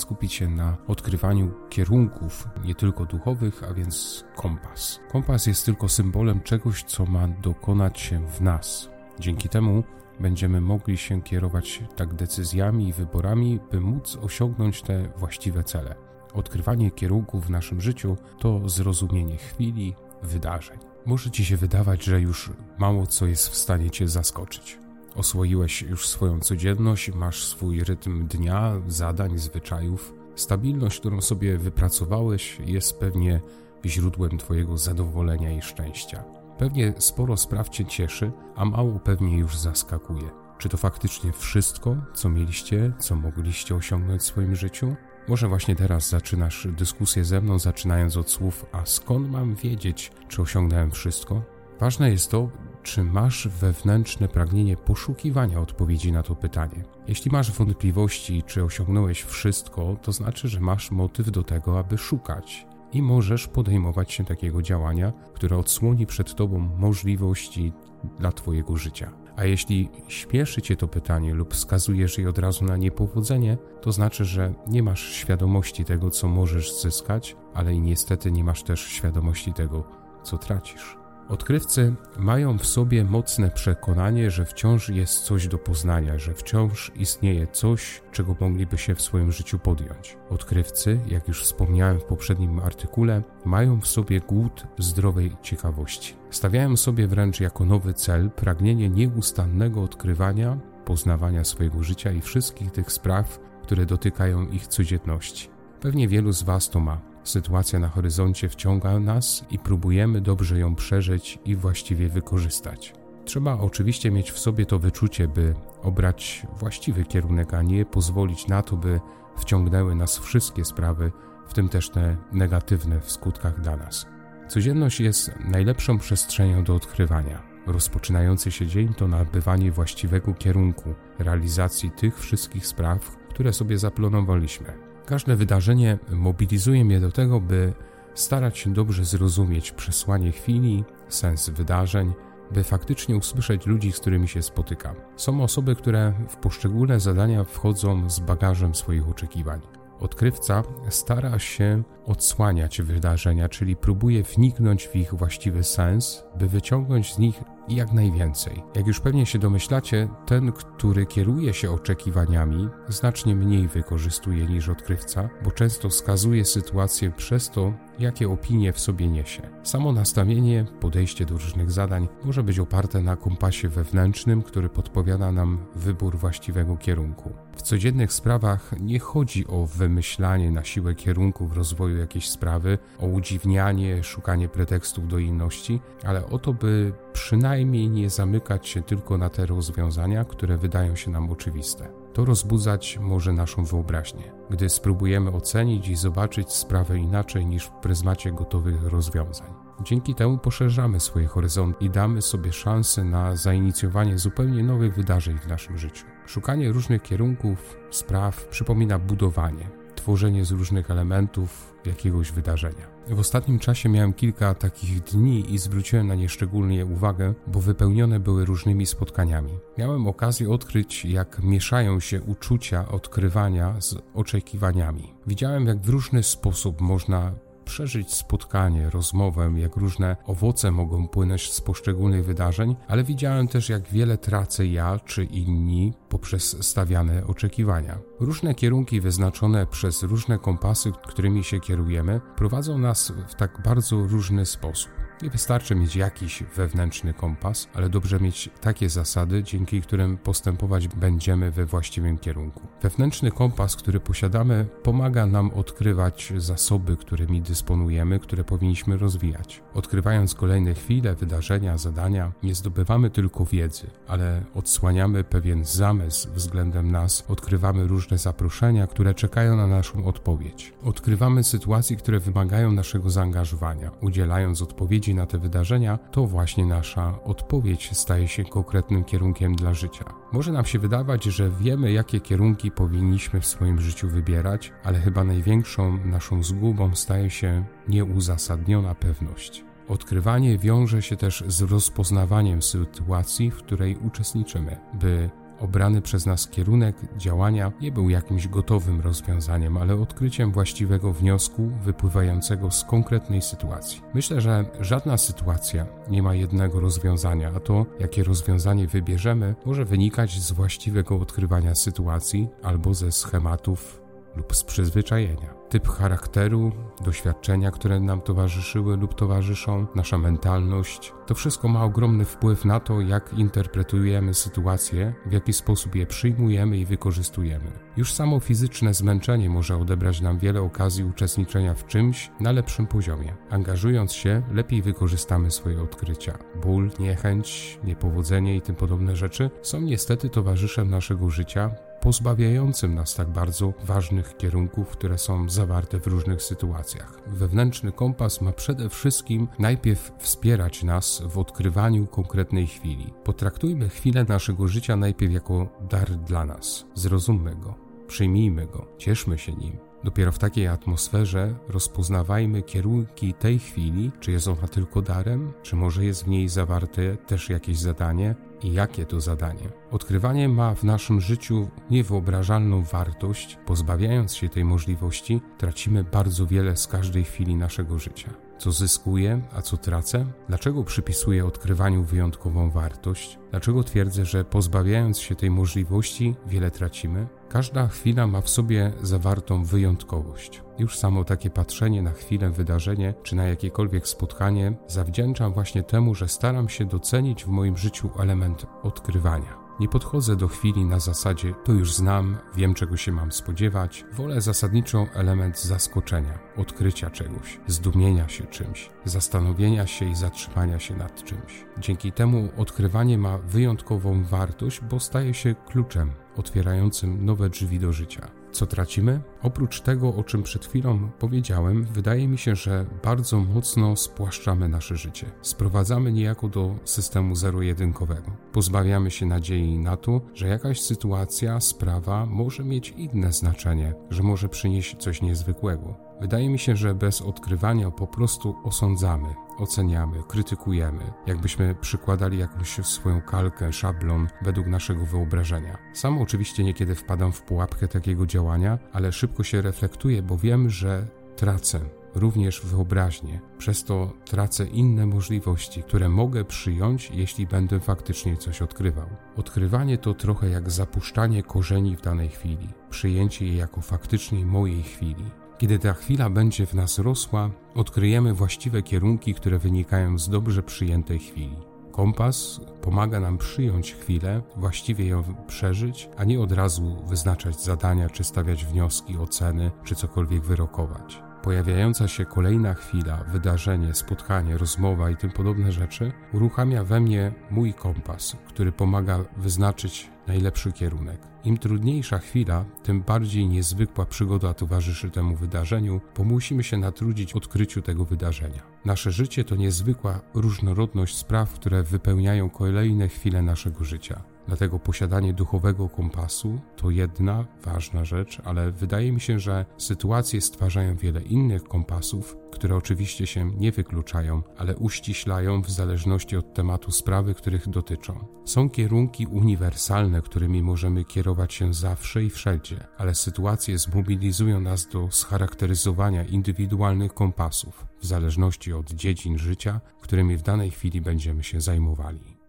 skupić się na odkrywaniu kierunków, nie tylko duchowych, a więc kompas. Kompas jest tylko symbolem czegoś, co ma dokonać się w nas. Dzięki temu będziemy mogli się kierować tak decyzjami i wyborami, by móc osiągnąć te właściwe cele. Odkrywanie kierunków w naszym życiu to zrozumienie chwili, wydarzeń. Może ci się wydawać, że już mało co jest w stanie cię zaskoczyć. Oswoiłeś już swoją codzienność, masz swój rytm dnia, zadań, zwyczajów. Stabilność, którą sobie wypracowałeś, jest pewnie źródłem Twojego zadowolenia i szczęścia. Pewnie sporo spraw Cię cieszy, a mało pewnie już zaskakuje. Czy to faktycznie wszystko, co mieliście, co mogliście osiągnąć w swoim życiu? Może właśnie teraz zaczynasz dyskusję ze mną, zaczynając od słów: A skąd mam wiedzieć, czy osiągnąłem wszystko? Ważne jest to, czy masz wewnętrzne pragnienie poszukiwania odpowiedzi na to pytanie. Jeśli masz wątpliwości, czy osiągnąłeś wszystko, to znaczy, że masz motyw do tego, aby szukać i możesz podejmować się takiego działania, które odsłoni przed tobą możliwości dla twojego życia. A jeśli śpieszy cię to pytanie lub wskazujesz je od razu na niepowodzenie, to znaczy, że nie masz świadomości tego, co możesz zyskać, ale i niestety nie masz też świadomości tego, co tracisz. Odkrywcy mają w sobie mocne przekonanie, że wciąż jest coś do poznania, że wciąż istnieje coś, czego mogliby się w swoim życiu podjąć. Odkrywcy, jak już wspomniałem w poprzednim artykule, mają w sobie głód zdrowej ciekawości. Stawiają sobie wręcz jako nowy cel pragnienie nieustannego odkrywania, poznawania swojego życia i wszystkich tych spraw, które dotykają ich codzienności. Pewnie wielu z Was to ma. Sytuacja na horyzoncie wciąga nas i próbujemy dobrze ją przeżyć i właściwie wykorzystać. Trzeba oczywiście mieć w sobie to wyczucie, by obrać właściwy kierunek, a nie pozwolić na to, by wciągnęły nas wszystkie sprawy, w tym też te negatywne w skutkach dla nas. Codzienność jest najlepszą przestrzenią do odkrywania. Rozpoczynający się dzień to nabywanie właściwego kierunku realizacji tych wszystkich spraw, które sobie zaplanowaliśmy. Każde wydarzenie mobilizuje mnie do tego, by starać się dobrze zrozumieć przesłanie chwili, sens wydarzeń, by faktycznie usłyszeć ludzi, z którymi się spotykam. Są osoby, które w poszczególne zadania wchodzą z bagażem swoich oczekiwań. Odkrywca stara się odsłaniać wydarzenia, czyli próbuje wniknąć w ich właściwy sens, by wyciągnąć z nich jak najwięcej. Jak już pewnie się domyślacie, ten, który kieruje się oczekiwaniami, znacznie mniej wykorzystuje niż odkrywca, bo często skazuje sytuację przez to, jakie opinie w sobie niesie. Samo nastawienie, podejście do różnych zadań może być oparte na kompasie wewnętrznym, który podpowiada nam wybór właściwego kierunku. W codziennych sprawach nie chodzi o wymyślanie na siłę kierunków rozwoju jakiejś sprawy, o udziwnianie, szukanie pretekstów do inności, ale o to, by przynajmniej nie zamykać się tylko na te rozwiązania, które wydają się nam oczywiste. To rozbudzać może naszą wyobraźnię, gdy spróbujemy ocenić i zobaczyć sprawę inaczej niż w pryzmacie gotowych rozwiązań. Dzięki temu poszerzamy swoje horyzonty i damy sobie szansę na zainicjowanie zupełnie nowych wydarzeń w naszym życiu. Szukanie różnych kierunków, spraw przypomina budowanie, tworzenie z różnych elementów jakiegoś wydarzenia. W ostatnim czasie miałem kilka takich dni i zwróciłem na nie szczególnie uwagę, bo wypełnione były różnymi spotkaniami. Miałem okazję odkryć, jak mieszają się uczucia odkrywania z oczekiwaniami. Widziałem, jak w różny sposób można przeżyć spotkanie, rozmowę, jak różne owoce mogą płynąć z poszczególnych wydarzeń, ale widziałem też, jak wiele tracę ja czy inni poprzez stawiane oczekiwania. Różne kierunki wyznaczone przez różne kompasy, którymi się kierujemy, prowadzą nas w tak bardzo różny sposób. Nie wystarczy mieć jakiś wewnętrzny kompas, ale dobrze mieć takie zasady, dzięki którym postępować będziemy we właściwym kierunku. Wewnętrzny kompas, który posiadamy, pomaga nam odkrywać zasoby, którymi dysponujemy, które powinniśmy rozwijać. Odkrywając kolejne chwile, wydarzenia, zadania, nie zdobywamy tylko wiedzy, ale odsłaniamy pewien zamysł względem nas, odkrywamy różne zaproszenia, które czekają na naszą odpowiedź. Odkrywamy sytuacje, które wymagają naszego zaangażowania, udzielając odpowiedzi na te wydarzenia, to właśnie nasza odpowiedź staje się konkretnym kierunkiem dla życia. Może nam się wydawać, że wiemy, jakie kierunki powinniśmy w swoim życiu wybierać, ale chyba największą naszą zgubą staje się nieuzasadniona pewność. Odkrywanie wiąże się też z rozpoznawaniem sytuacji, w której uczestniczymy, by obrany przez nas kierunek działania nie był jakimś gotowym rozwiązaniem, ale odkryciem właściwego wniosku wypływającego z konkretnej sytuacji. Myślę, że żadna sytuacja nie ma jednego rozwiązania, a to, jakie rozwiązanie wybierzemy, może wynikać z właściwego odkrywania sytuacji albo ze schematów lub z przyzwyczajenia typ charakteru, doświadczenia, które nam towarzyszyły lub towarzyszą, nasza mentalność. To wszystko ma ogromny wpływ na to, jak interpretujemy sytuacje, w jaki sposób je przyjmujemy i wykorzystujemy. Już samo fizyczne zmęczenie może odebrać nam wiele okazji uczestniczenia w czymś na lepszym poziomie. Angażując się, lepiej wykorzystamy swoje odkrycia. Ból, niechęć, niepowodzenie i tym podobne rzeczy są niestety towarzyszem naszego życia, pozbawiającym nas tak bardzo ważnych kierunków, które są zawarte w różnych sytuacjach. Wewnętrzny kompas ma przede wszystkim najpierw wspierać nas w odkrywaniu konkretnej chwili. Potraktujmy chwilę naszego życia najpierw jako dar dla nas. Zrozummy go, przyjmijmy go, cieszmy się nim. Dopiero w takiej atmosferze rozpoznawajmy kierunki tej chwili, czy jest ona tylko darem, czy może jest w niej zawarte też jakieś zadanie, i jakie to zadanie. Odkrywanie ma w naszym życiu niewyobrażalną wartość. Pozbawiając się tej możliwości, tracimy bardzo wiele z każdej chwili naszego życia. Co zyskuję, a co tracę? Dlaczego przypisuję odkrywaniu wyjątkową wartość? Dlaczego twierdzę, że pozbawiając się tej możliwości, wiele tracimy? Każda chwila ma w sobie zawartą wyjątkowość. Już samo takie patrzenie na chwilę, wydarzenie czy na jakiekolwiek spotkanie zawdzięczam właśnie temu, że staram się docenić w moim życiu element odkrywania. Nie podchodzę do chwili na zasadzie to już znam, wiem czego się mam spodziewać. Wolę zasadniczo element zaskoczenia, odkrycia czegoś, zdumienia się czymś, zastanowienia się i zatrzymania się nad czymś. Dzięki temu odkrywanie ma wyjątkową wartość, bo staje się kluczem otwierającym nowe drzwi do życia. Co tracimy? Oprócz tego, o czym przed chwilą powiedziałem, wydaje mi się, że bardzo mocno spłaszczamy nasze życie. Sprowadzamy niejako do systemu zero-jedynkowego. Pozbawiamy się nadziei na to, że jakaś sytuacja, sprawa może mieć inne znaczenie, że może przynieść coś niezwykłego. Wydaje mi się, że bez odkrywania po prostu osądzamy, oceniamy, krytykujemy, jakbyśmy przykładali jakąś swoją kalkę, szablon według naszego wyobrażenia. Sam oczywiście niekiedy wpadam w pułapkę takiego działania, ale szybko się reflektuję, bo wiem, że tracę również wyobraźnię. Przez to tracę inne możliwości, które mogę przyjąć, jeśli będę faktycznie coś odkrywał. Odkrywanie to trochę jak zapuszczanie korzeni w danej chwili, przyjęcie jej jako faktycznie mojej chwili. Kiedy ta chwila będzie w nas rosła, odkryjemy właściwe kierunki, które wynikają z dobrze przyjętej chwili. Kompas pomaga nam przyjąć chwilę, właściwie ją przeżyć, a nie od razu wyznaczać zadania, czy stawiać wnioski, oceny, czy cokolwiek wyrokować. Pojawiająca się kolejna chwila, wydarzenie, spotkanie, rozmowa i tym podobne rzeczy uruchamia we mnie mój kompas, który pomaga wyznaczyć najlepszy kierunek. Im trudniejsza chwila, tym bardziej niezwykła przygoda towarzyszy temu wydarzeniu, bo musimy się natrudzić odkryciu tego wydarzenia. Nasze życie to niezwykła różnorodność spraw, które wypełniają kolejne chwile naszego życia. Dlatego posiadanie duchowego kompasu to jedna ważna rzecz, ale wydaje mi się, że sytuacje stwarzają wiele innych kompasów, które oczywiście się nie wykluczają, ale uściślają w zależności od tematu sprawy, których dotyczą. Są kierunki uniwersalne, którymi możemy kierować się zawsze i wszędzie, ale sytuacje zmobilizują nas do scharakteryzowania indywidualnych kompasów w zależności od dziedzin życia, którymi w danej chwili będziemy się zajmowali.